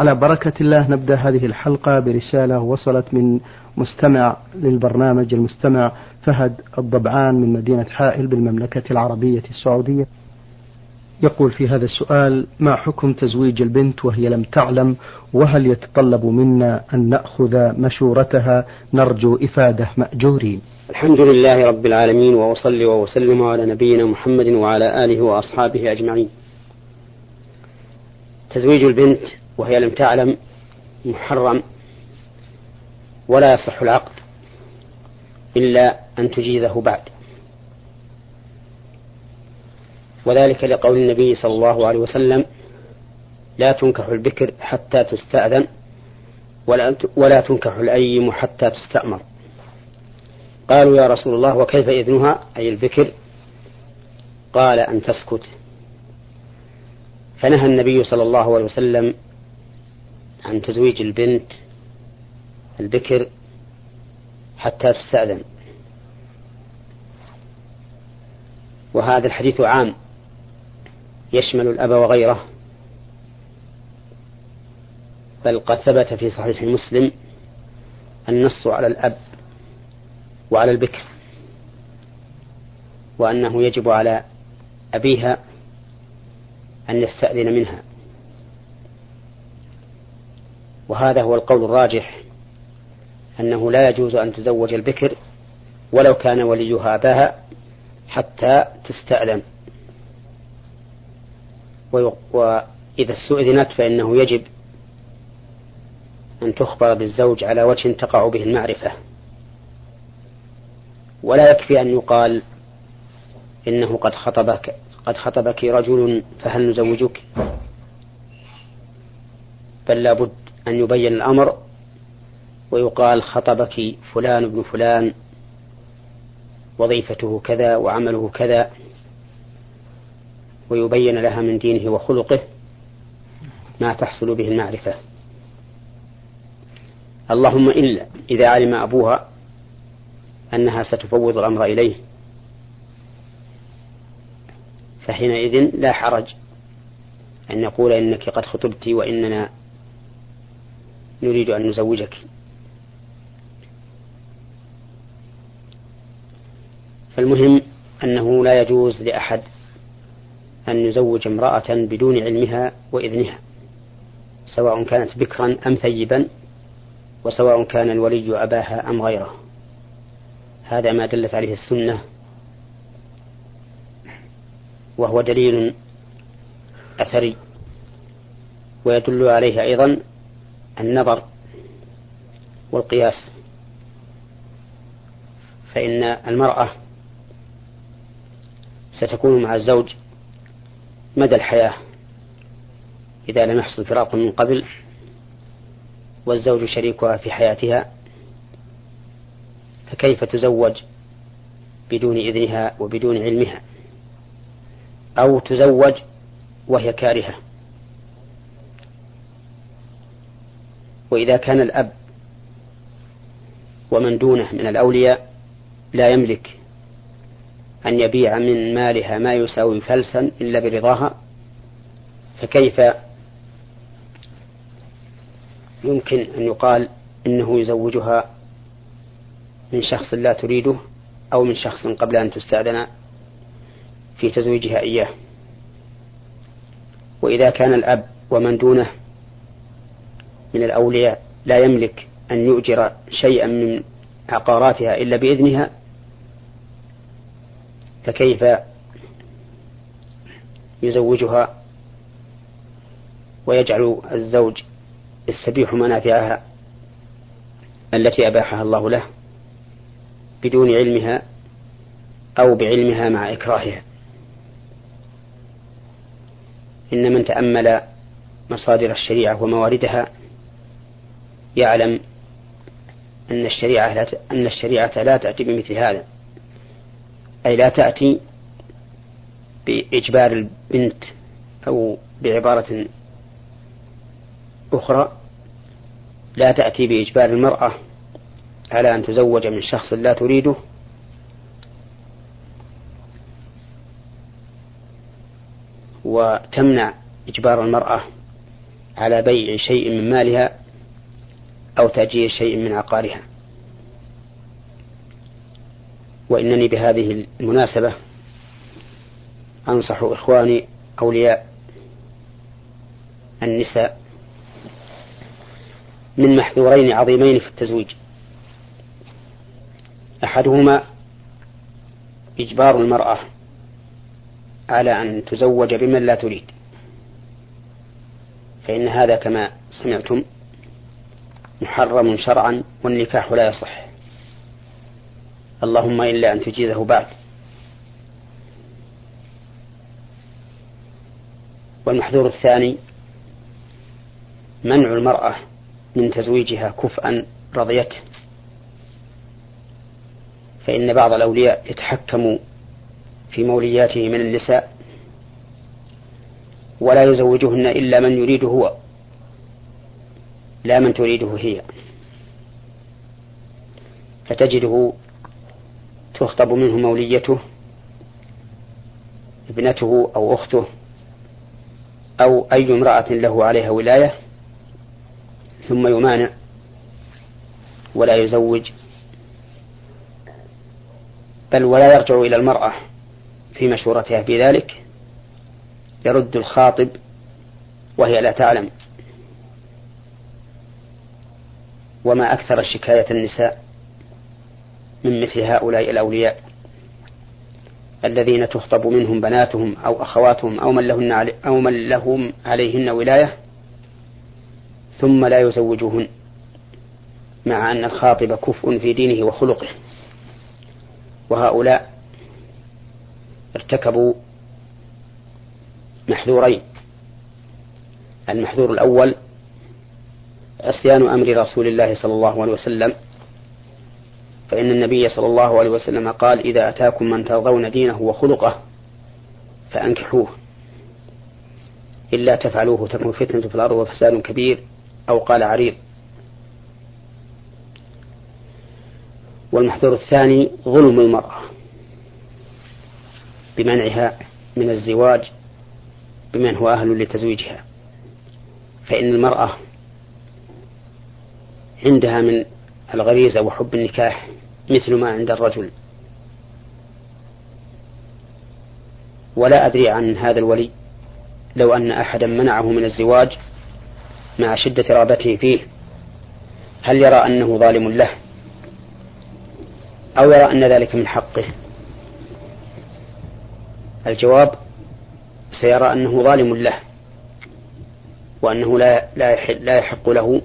على بركة الله نبدأ هذه الحلقة برسالة وصلت من مستمع للبرنامج المستمع فهد الضبعان من مدينة حائل بالمملكة العربية السعودية. يقول في هذا السؤال ما حكم تزويج البنت وهي لم تعلم؟ وهل يتطلب منا أن نأخذ مشورتها؟ نرجو إفادة مأجورين. الحمد لله رب العالمين وأصلي وأسلم على نبينا محمد وعلى آله وأصحابه أجمعين. تزويج البنت وهي لم تعلم محرم ولا يصح العقد إلا أن تجيزه بعد. وذلك لقول النبي صلى الله عليه وسلم لا تنكح البكر حتى تستأذن ولا ولا تنكح الأيم حتى تستأمر. قالوا يا رسول الله وكيف إذنها؟ أي البكر قال أن تسكت. فنهى النبي صلى الله عليه وسلم عن تزويج البنت البكر حتى تستأذن. وهذا الحديث عام يشمل الأب وغيره. بل قد ثبت في صحيح مسلم النص على الأب وعلى البكر وأنه يجب على أبيها أن يستأذن منها. وهذا هو القول الراجح أنه لا يجوز أن تزوج البكر ولو كان وليها أباها حتى تستأذن. وإذا استؤذنت فإنه يجب أن تخبر بالزوج على وجه تقع به المعرفة. ولا يكفي أن يقال إنه قد خطبك قد خطبك رجل فهل نزوجك؟ بل لابد أن يبين الأمر ويقال خطبك فلان ابن فلان وظيفته كذا وعمله كذا ويبين لها من دينه وخلقه ما تحصل به المعرفة. اللهم إلا إذا علم أبوها أنها ستفوض الأمر إليه فحينئذ لا حرج أن نقول إنك قد خطبت وإننا نريد أن نزوجك فالمهم أنه لا يجوز لأحد أن يزوج امرأة بدون علمها وإذنها سواء كانت بكرا أم ثيبا وسواء كان الولي أباها أم غيره. هذا ما دلت عليه السنة وهو دليل أثري ويدل عليه أيضا النظر والقياس فإن المرأة ستكون مع الزوج مدى الحياة إذا لم يحصل فراق من قبل والزوج شريكها في حياتها فكيف تزوج بدون إذنها وبدون علمها؟ أو تزوج وهي كارهة. وإذا كان الأب ومن دونه من الأولياء لا يملك أن يبيع من مالها ما يساوي فلسا إلا برضاها فكيف يمكن أن يقال إنه يزوجها من شخص لا تريده أو من شخص قبل أن تستأذن في تزويجها إياه؟ وإذا كان الأب ومن دونه من الأولياء لا يملك أن يؤجر شيئا من عقاراتها إلا بإذنها؟ فكيف يزوجها ويجعل الزوج يستبيح منافعها التي أباحها الله له بدون علمها أو بعلمها مع إكراهها؟ إن من تأمل مصادر الشريعة ومواردها يعلم أن الشريعة لا أن الشريعة لا تأتي بمثل هذا. أي لا تأتي بإجبار البنت أو بعبارة أخرى. لا تأتي بإجبار المرأة على أن تزوج من شخص لا تريده. وتمنع إجبار المرأة على بيع شيء من مالها أو تأجير شيء من عقارها. وإنني بهذه المناسبة أنصح إخواني أولياء النساء من محذورين عظيمين في التزويج. أحدهما إجبار المرأة على أن تزوج بمن لا تريد فإن هذا كما سمعتم محرم شرعا والنكاح لا يصح. اللهم إلا أن تجيزه بعد. والمحذور الثاني منع المرأة من تزويجها كفءا رضيته. فإن بعض الأولياء يتحكم في مولياته من النساء ولا يزوجهن إلا من يريده هو. لا من تريده هي. فتجده تخطب منه موليته ابنته أو أخته أو أي امرأة له عليها ولاية ثم يمانع ولا يزوج. بل ولا يرجع إلى المرأة في مشورتها في ذلك يرد الخاطب وهي لا تعلم. وما أكثر شكاية النساء من مثل هؤلاء الأولياء الذين تخطب منهم بناتهم أو أخواتهم أو من لهن علي أو من لهم عليهن ولاية ثم لا يزوجهن مع أن الخاطب كفء في دينه وخلقه. وهؤلاء ارتكبوا محذورين. المحذور الأول عصيان أمر رسول الله صلى الله عليه وسلم. فإن النبي صلى الله عليه وسلم قال إذا أتاكم من ترضون دينه وخلقه فأنكحوه إلا تفعلوه تكون فتنة في الأرض وفساد كبير أو قال عريض. والمحذور الثاني ظلم المرأة بمنعها من الزواج بمن هو أهل لتزويجها. فإن المرأة عندها من الغريزة وحب النكاح مثل ما عند الرجل. ولا أدري عن هذا الولي لو أن أحدا منعه من الزواج مع شدة رغبته فيه. هل يرى أنه ظالم له؟ أو يرى أن ذلك من حقه؟ الجواب سيرى أنه ظالم له وأنه لا لا يحق له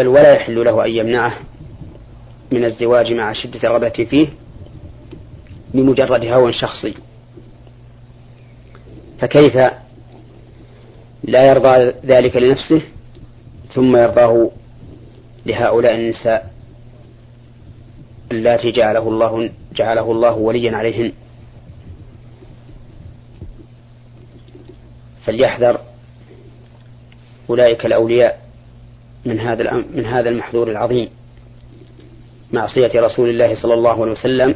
بل ولا يحل له أن يمنعه من الزواج مع شدة رغبته فيه لمجرد هوى شخصي. فكيف لا يرضى ذلك لنفسه ثم يرضاه لهؤلاء النساء اللاتي جعله الله جعله الله وليا عليهن؟ فليحذر أولئك الأولياء من هذا من هذا المحذور العظيم. معصية رسول الله صلى الله عليه وسلم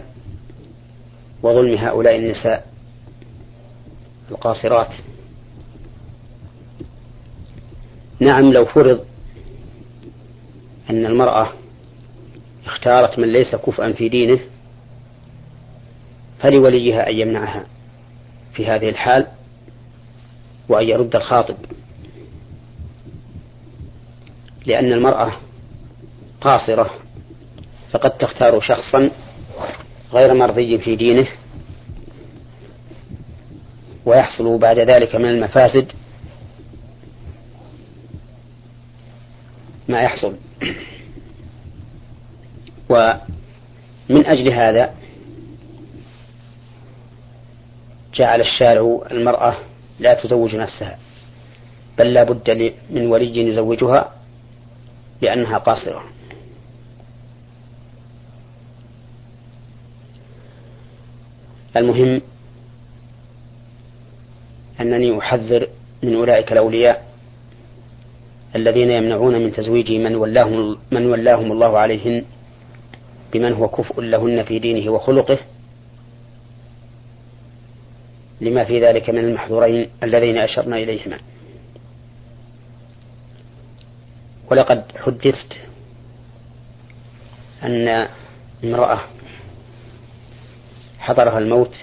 وظلم هؤلاء النساء القاصرات. نعم لو فرض أن المرأة اختارت من ليس كفءا في دينه فلوليها أن يمنعها في هذه الحال وأن يرد الخاطب. لأن المرأة قاصرة فقد تختار شخصا غير مرضي في دينه ويحصل بعد ذلك من المفاسد ما يحصل. ومن أجل هذا جعل الشارع المرأة لا تزوج نفسها بل لا بد من ولي يزوجها لأنها قاصرة. المهم أنني أحذر من أولئك الأولياء الذين يمنعون من تزويج من ولاهم من ولاهم الله عليهن بمن هو كفء لهن في دينه وخلقه لما في ذلك من المحظورين اللذين أشرنا إليهما. ولقد حدثت أن امرأة حضرها الموت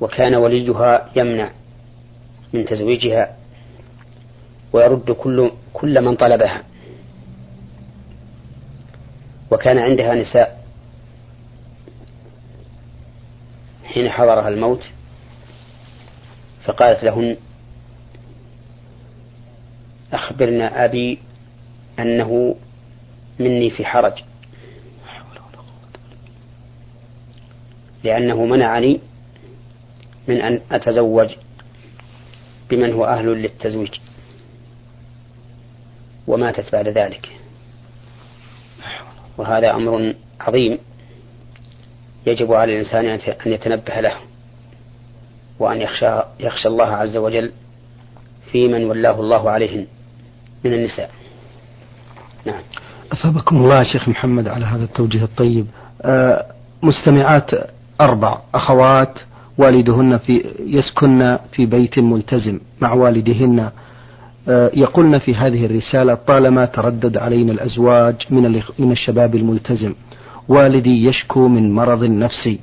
وكان وليها يمنع من تزويجها ويرد كل كل من طلبها وكان عندها نساء حين حضرها الموت فقالت لهن أخبرنا أبي أنه مني في حرج. لأنه منعني من أن أتزوج بمن هو أهل للتزويج وماتت بعد ذلك. وهذا أمر عظيم يجب على الإنسان أن يتنبه له وأن يخشى, يخشى الله عز وجل في من ولاه الله عليهن. من النساء. نعم. أثابكم الله شيخ محمد على هذا التوجيه الطيب. آه، مستمعات أربع أخوات والدهن في يسكن في بيت ملتزم مع والدهن. آه، يقولن في هذه الرسالة طالما تردد علينا الأزواج من من الشباب الملتزم والدي يشكو من مرض نفسي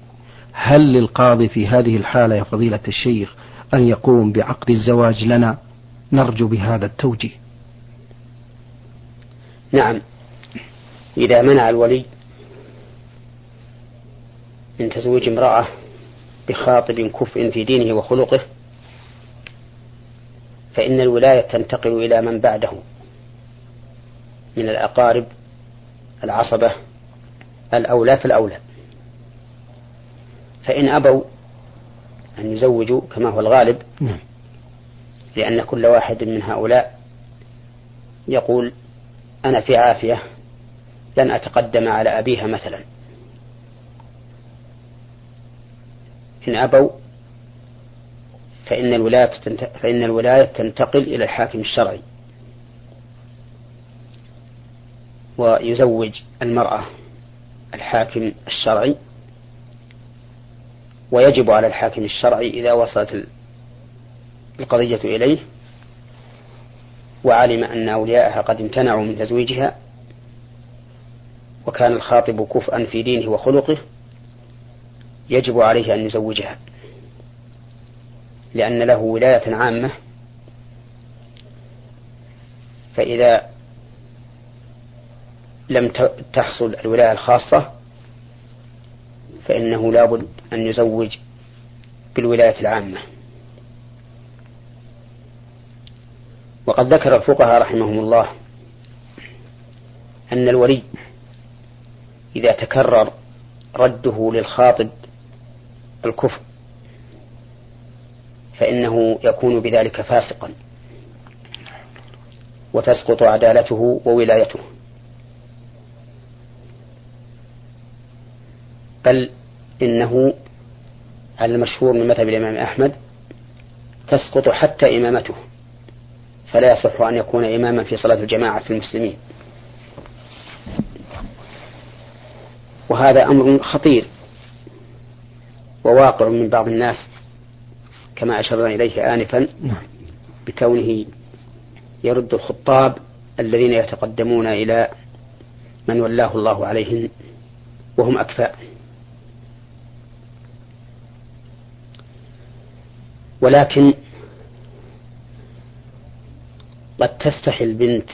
هل للقاضي في هذه الحالة يا فضيلة الشيخ أن يقوم بعقد الزواج لنا؟ نرجو بهذا التوجيه. نعم إذا منع الولي من تزويج امرأة بخاطب كفء في دينه وخلقه فإن الولاية تنتقل إلى من بعده من الأقارب العصبة الأولى فالأولى فإن أبوا أن يزوجوا كما هو الغالب نعم. لأن كل واحد من هؤلاء يقول أنا في عافية لن أتقدم على أبيها مثلا. إن أبوا فإن الولاية فإن الولاية تنتقل إلى الحاكم الشرعي. ويزوج المرأة الحاكم الشرعي. ويجب على الحاكم الشرعي إذا وصلت القضية إليه وعلم أن أولياءها قد امتنعوا من تزويجها وكان الخاطب كفءا في دينه وخلقه يجب عليه أن يزوجها لأن له ولاية عامة. فإذا لم تحصل الولاية الخاصة فإنه لابد أن يزوج بالولاية العامة. وقد ذكر الفقهاء رحمهم الله أن الولي إذا تكرر رده للخاطب الكفر فإنه يكون بذلك فاسقا وتسقط عدالته وولايته. بل إنه على المشهور من مذهب الإمام أحمد تسقط حتى إمامته. فلا يصح أن يكون إماما في صلاة الجماعة في المسلمين وهذا أمر خطير وواقع من بعض الناس كما أشرنا إليه آنفا نعم. بكونه يرد الخطاب الذين يتقدمون إلى من ولاه الله عليهم وهم أكفاء ولكن قد تستحي البنت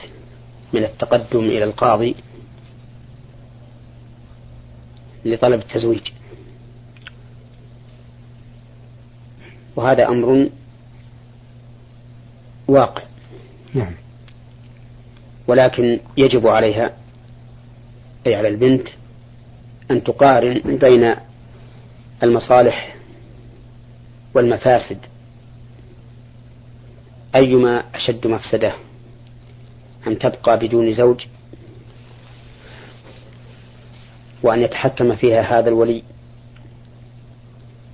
من التقدم إلى القاضي لطلب التزويج. وهذا أمر واقع. نعم. ولكن يجب عليها أي على البنت أن تقارن بين المصالح والمفاسد. أيما أشد مفسدة؟ أن تبقى بدون زوج؟ وأن يتحكم فيها هذا الولي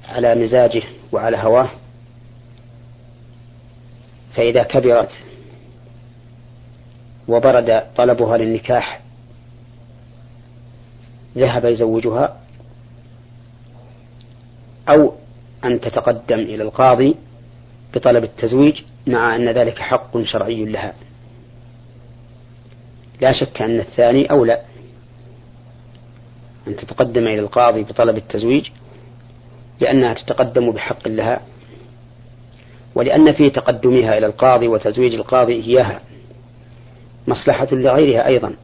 على مزاجه وعلى هواه؟ فإذا كبرت وبرد طلبها للنكاح ذهب يزوجها؟ أو أن تتقدم إلى القاضي بطلب التزويج مع أن ذلك حق شرعي لها. لا شك أن الثاني أولى أن تتقدم إلى القاضي بطلب التزويج لأنها تتقدم بحق لها ولأن في تقدمها إلى القاضي وتزويج القاضي إياها مصلحة لغيرها أيضا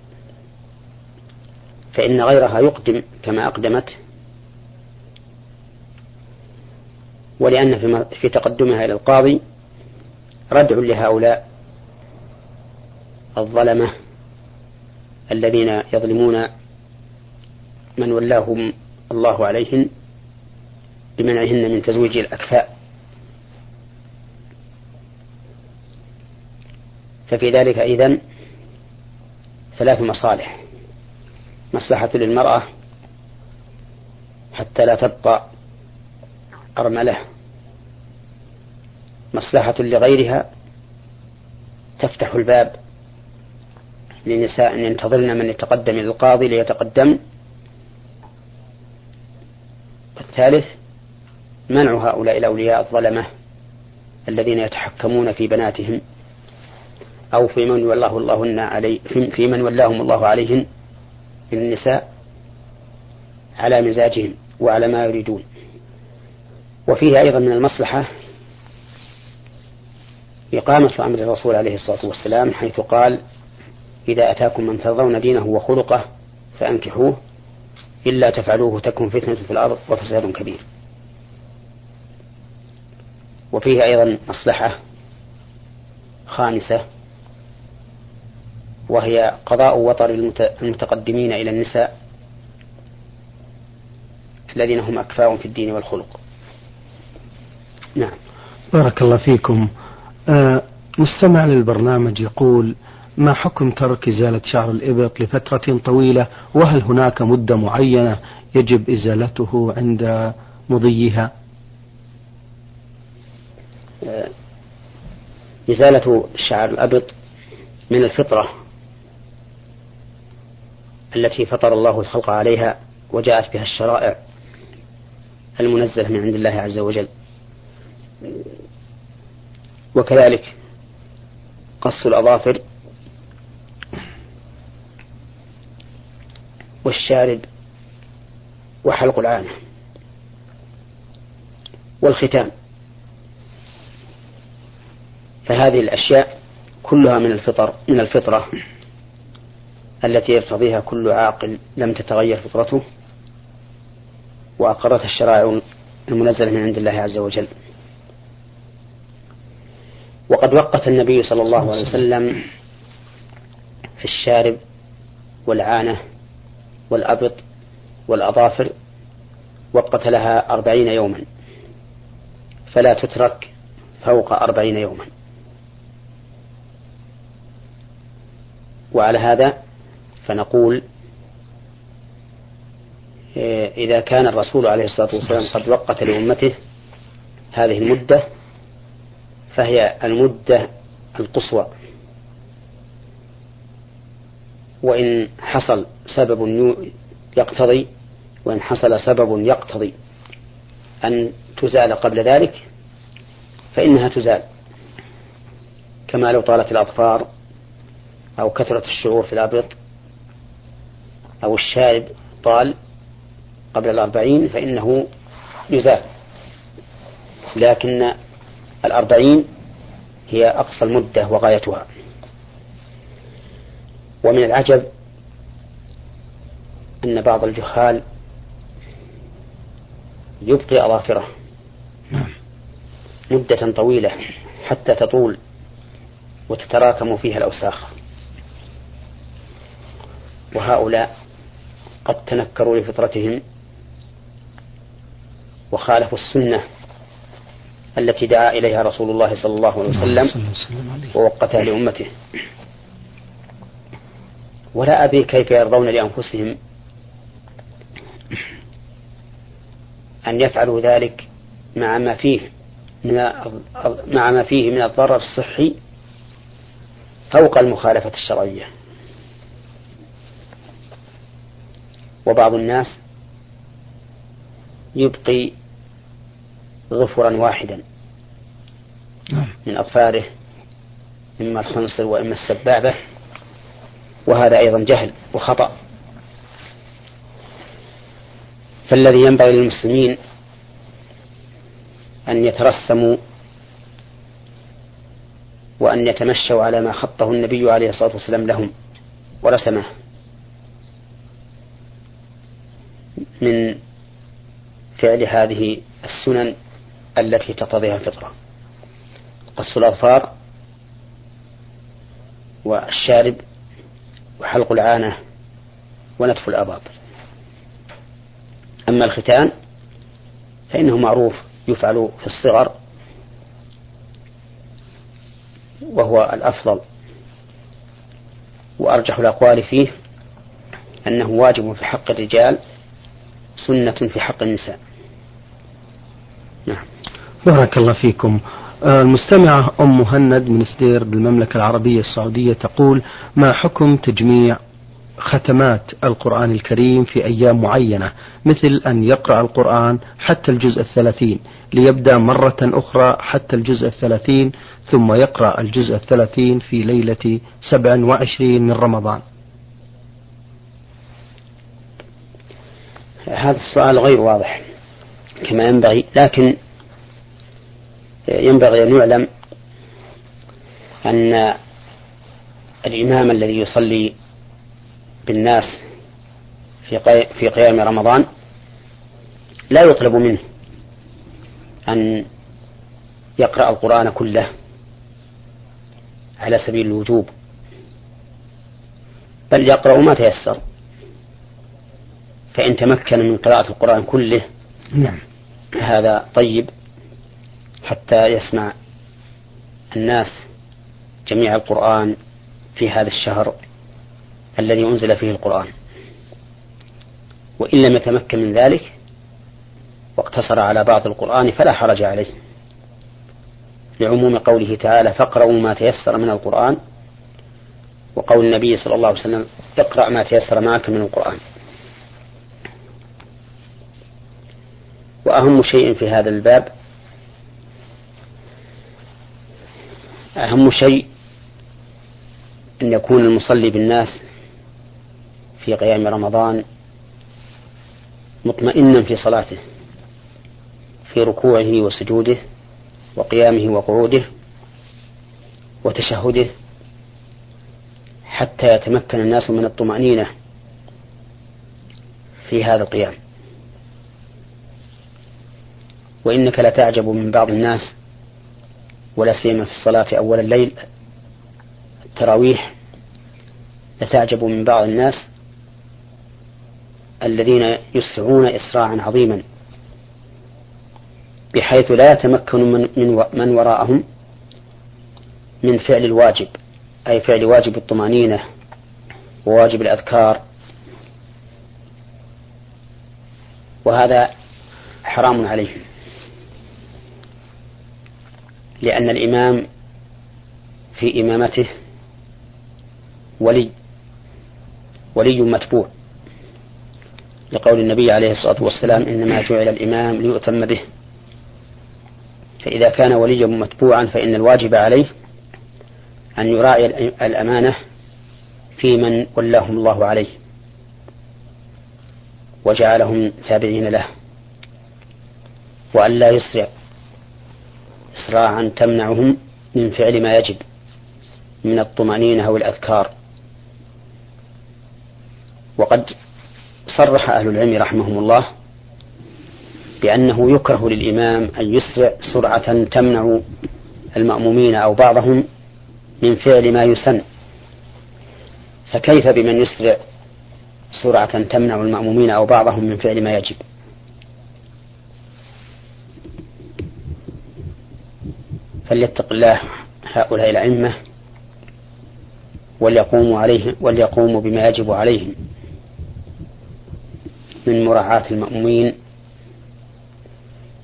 فإن غيرها يقدم كما أقدمت ولأن في تقدمها إلى القاضي ردع لهؤلاء الظلمة الذين يظلمون من ولاهم الله عليهن بمنعهن من تزويج الأكفاء. ففي ذلك إذن ثلاث مصالح. مصلحة للمرأة حتى لا تبقى أرملة مصلحة لغيرها تفتح الباب لنساء ينتظرن من يتقدم إلى القاضي ليتقدم. الثالث منع هؤلاء الأولياء الظلمة الذين يتحكمون في بناتهم أو في من ولاه الله علي في من ولاهم الله عليهن من النساء على مزاجهم وعلى ما يريدون. وفيه أيضا من المصلحة إقامة أمر الرسول عليه الصلاة والسلام حيث قال إذا أتاكم من ترضون دينه وخلقه فأنكحوه إلا تفعلوه تكن فتنة في الأرض وفساد كبير. وفيه أيضا مصلحة خامسة وهي قضاء وطر المتقدمين إلى النساء الذين هم أكفاء في الدين والخلق. نعم. بارك الله فيكم. آه مستمع للبرنامج يقول ما حكم ترك إزالة شعر الإبط لفترة طويلة؟ وهل هناك مدة معينة يجب إزالته عند مضيها؟ آه إزالة شعر الأبط من الفطرة التي فطر الله الخلق عليها وجاءت بها الشرائع المنزلة من عند الله عز وجل. وكذلك قص الأظافر والشارب وحلق العانة والختام. فهذه الأشياء كلها من الفطر من الفطرة التي يرتضيها كل عاقل لم تتغير فطرته وأقرتها الشرائع المنزلة من عند الله عز وجل. وقد وقت النبي صلى الله عليه وسلم في الشارب والعانة والأبط والأظافر وقت لها أربعين يوما. فلا تترك فوق أربعين يوما. وعلى هذا فنقول إيه، إذا كان الرسول عليه الصلاة والسلام قد وقت لأمته هذه المدة فهي المدة القصوى. وإن حصل سبب يقتضي وإن حصل سبب يقتضي. أن تزال قبل ذلك فإنها تزال. كما لو طالت الأظفار أو كثرة الشعور في الأبط أو الشارب طال قبل الأربعين فإنه يزال. لكن الأربعين هي أقصى المدة وغايتها ومن العجب أن بعض الجهال يبقي أظافره نعم. مدة طويلة حتى تطول وتتراكم فيها الأوساخ وهؤلاء قد تنكروا لفطرتهم وخالفوا السنة التي دعا إليها رسول الله صلى الله عليه وسلم ووقتها لأمته. ولا أدري كيف يرضون لأنفسهم أن يفعلوا ذلك مع ما فيه من مع ما فيه من الضرر الصحي فوق المخالفة الشرعية. وبعض الناس يبقي غفرا واحدا نعم. من أظفاره إما الخنصر وإما السبابة وهذا أيضا جهل وخطأ فالذي ينبغي للمسلمين أن يترسموا وأن يتمشوا على ما خطه النبي عليه الصلاة والسلام لهم ورسمه من فعل هذه السنن التي تقتضيها الفطرة. قص الأظفار والشارب وحلق العانة ونتف الأباط. أما الختان فإنه معروف يفعل في الصغر وهو الأفضل. وأرجح الأقوال فيه أنه واجب في حق الرجال سنة في حق النساء. نعم. بارك الله فيكم. آه، المستمعة أم مهند من سدير بالمملكة العربية السعودية تقول ما حكم تجميع ختمات القرآن الكريم في أيام معينة؟ مثل أن يقرأ القرآن حتى الجزء الثلاثين ليبدأ مرة أخرى حتى الجزء الثلاثين ثم يقرأ الجزء الثلاثين في ليلة سبع وعشرين من رمضان. هذا السؤال غير واضح كما ينبغي لكن ينبغي أن يعلم أن الإمام الذي يصلي بالناس في في قيام رمضان لا يطلب منه أن يقرأ القرآن كله على سبيل الوجوب بل يقرأ ما تيسر فإن تمكن من قراءة القرآن كله نعم. هذا طيب. حتى يسمع الناس جميع القرآن في هذا الشهر الذي أنزل فيه القرآن. وإن لم يتمكن من ذلك واقتصر على بعض القرآن فلا حرج عليه. لعموم قوله تعالى فاقرأوا ما تيسر من القرآن وقول النبي صلى الله عليه وسلم اقرأ ما تيسر معك من القرآن وأهم شيء في هذا الباب أهم شيء أن يكون المصلي بالناس في قيام رمضان مطمئنا في صلاته في ركوعه وسجوده وقيامه وقعوده وتشهده حتى يتمكن الناس من الطمأنينة في هذا القيام. وإنك لتعجب من بعض الناس ولا سيما في الصلاة أول الليل. التراويح لتعجب من بعض الناس الذين يسرعون إسراعا عظيما بحيث لا يتمكن من, من, من وراءهم من فعل الواجب أي فعل واجب الطمأنينة وواجب الأذكار. وهذا حرام عليهم. لأن الإمام في إمامته ولي ولي متبوع. لقول النبي عليه الصلاة والسلام إنما جعل الإمام ليؤتم به. فإذا كان وليا متبوعا فإن الواجب عليه أن يراعي الأمانة في من ولاهم الله عليه وجعلهم تابعين له وأن لا يسرع إسراعا تمنعهم من فعل ما يجب من الطمأنينة والأذكار. وقد صرح أهل العلم رحمهم الله بأنه يكره للإمام أن يسرع سرعة تمنع المأمومين أو بعضهم من فعل ما يسن. فكيف بمن يسرع سرعة تمنع المأمومين أو بعضهم من فعل ما يجب؟ فليتق الله هؤلاء الأئمة وليقوموا عليه وليقوموا بما يجب عليهم من مراعاة المأمومين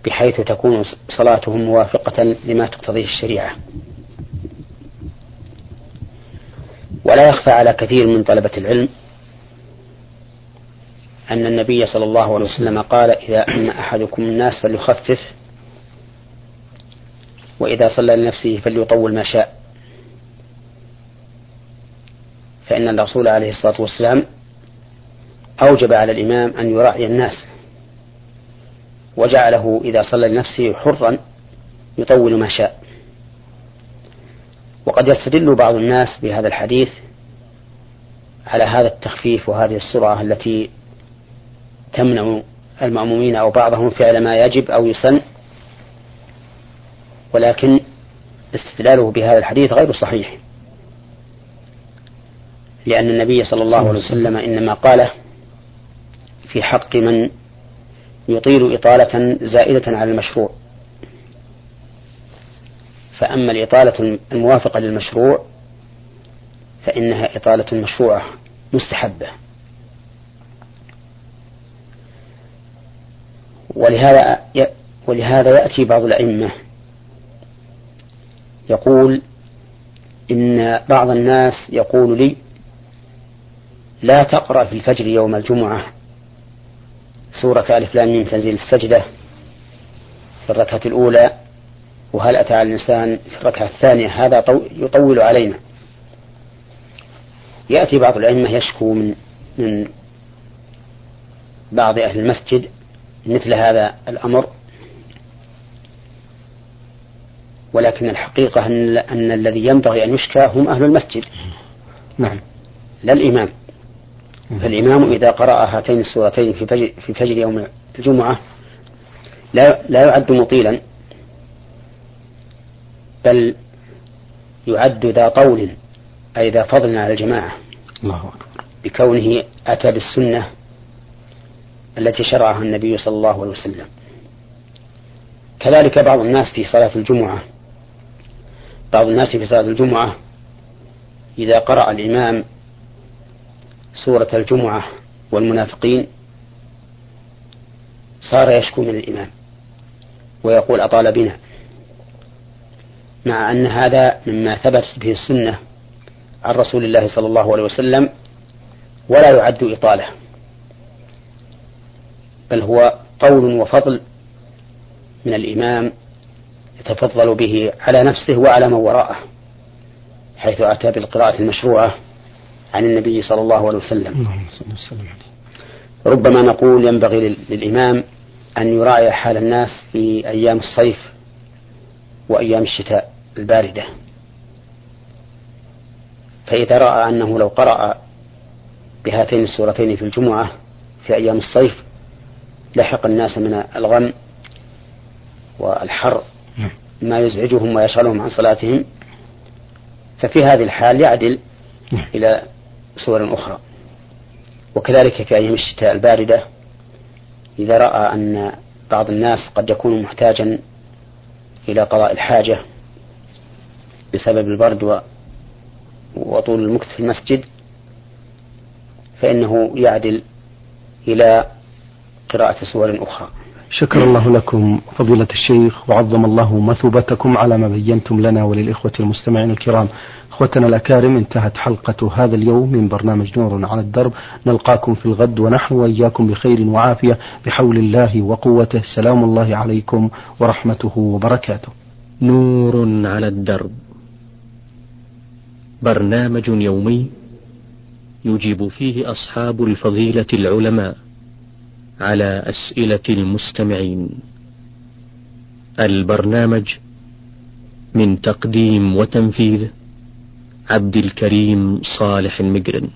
بحيث تكون صلاتهم موافقة لما تقتضيه الشريعة. ولا يخفى على كثير من طلبة العلم أن النبي صلى الله عليه وسلم قال إذا أحدكم الناس فليخفف وإذا صلى لنفسه فليطول ما شاء. فإن الرسول عليه الصلاة والسلام أوجب على الإمام أن يراعي الناس وجعله إذا صلى لنفسه حرا يطول ما شاء. وقد يستدل بعض الناس بهذا الحديث على هذا التخفيف وهذه السرعة التي تمنع المأمومين أو بعضهم فعل ما يجب أو يسن. ولكن استدلاله بهذا الحديث غير صحيح. لأن النبي صلى الله عليه وسلم إنما قاله في حق من يطيل إطالة زائدة على المشروع. فأما الإطالة الموافقة للمشروع فإنها إطالة مشروعة مستحبة. ولهذا ولهذا يأتي بعض الأئمة يقول إن بعض الناس يقول لي لا تقرأ في الفجر يوم الجمعة سورة ألف لام من تنزيل السجدة في الركعة الأولى وهل أتى على الإنسان في الركعة الثانية؟ هذا يطول علينا. يأتي بعض الأئمة يشكو من من بعض أهل المسجد مثل هذا الأمر. ولكن الحقيقة أن, أن الذي ينبغي أن يشكى هم أهل المسجد. نعم. لا الإمام. فالإمام إذا قرأ هاتين السورتين في فجر, في فجر يوم الجمعة لا لا يعد مطيلا بل يعد ذا طول أي ذا فضل على الجماعة. الله أكبر. بكونه أتى بالسنة التي شرعها النبي صلى الله عليه وسلم. كذلك بعض الناس في صلاة الجمعة بعض الناس في صلاة الجمعة إذا قرأ الإمام سورة الجمعة والمنافقين صار يشكو من الإمام ويقول أطال بنا مع أن هذا مما ثبت به السنة عن رسول الله صلى الله عليه وسلم ولا يعد إطالة بل هو قول وفضل من الإمام يتفضل به على نفسه وعلى من وراءه حيث أتى بالقراءة المشروعة عن النبي صلى الله عليه وسلم ربما نقول ينبغي للإمام أن يراعي حال الناس في أيام الصيف وأيام الشتاء الباردة فإذا رأى أنه لو قرأ بهاتين السورتين في الجمعة في أيام الصيف لحق الناس من الغم والحر. ما يزعجهم ويشغلهم عن صلاتهم ففي هذه الحال يعدل نعم. إلى صور أخرى وكذلك في أيام الشتاء الباردة إذا رأى أن بعض الناس قد يكون محتاجا إلى قضاء الحاجة بسبب البرد وطول المكث في المسجد فإنه يعدل إلى قراءة سور أخرى شكر الله لكم فضيلة الشيخ وعظم الله مثوبتكم على ما بينتم لنا وللإخوة المستمعين الكرام. إخوتنا الأكارم انتهت حلقة هذا اليوم من برنامج نور على الدرب. نلقاكم في الغد ونحن وإياكم بخير وعافية بحول الله وقوته. سلام الله عليكم ورحمته وبركاته. نور على الدرب. برنامج يومي يجيب فيه أصحاب الفضيلة العلماء. على أسئلة المستمعين. البرنامج من تقديم وتنفيذ عبد الكريم صالح المقرن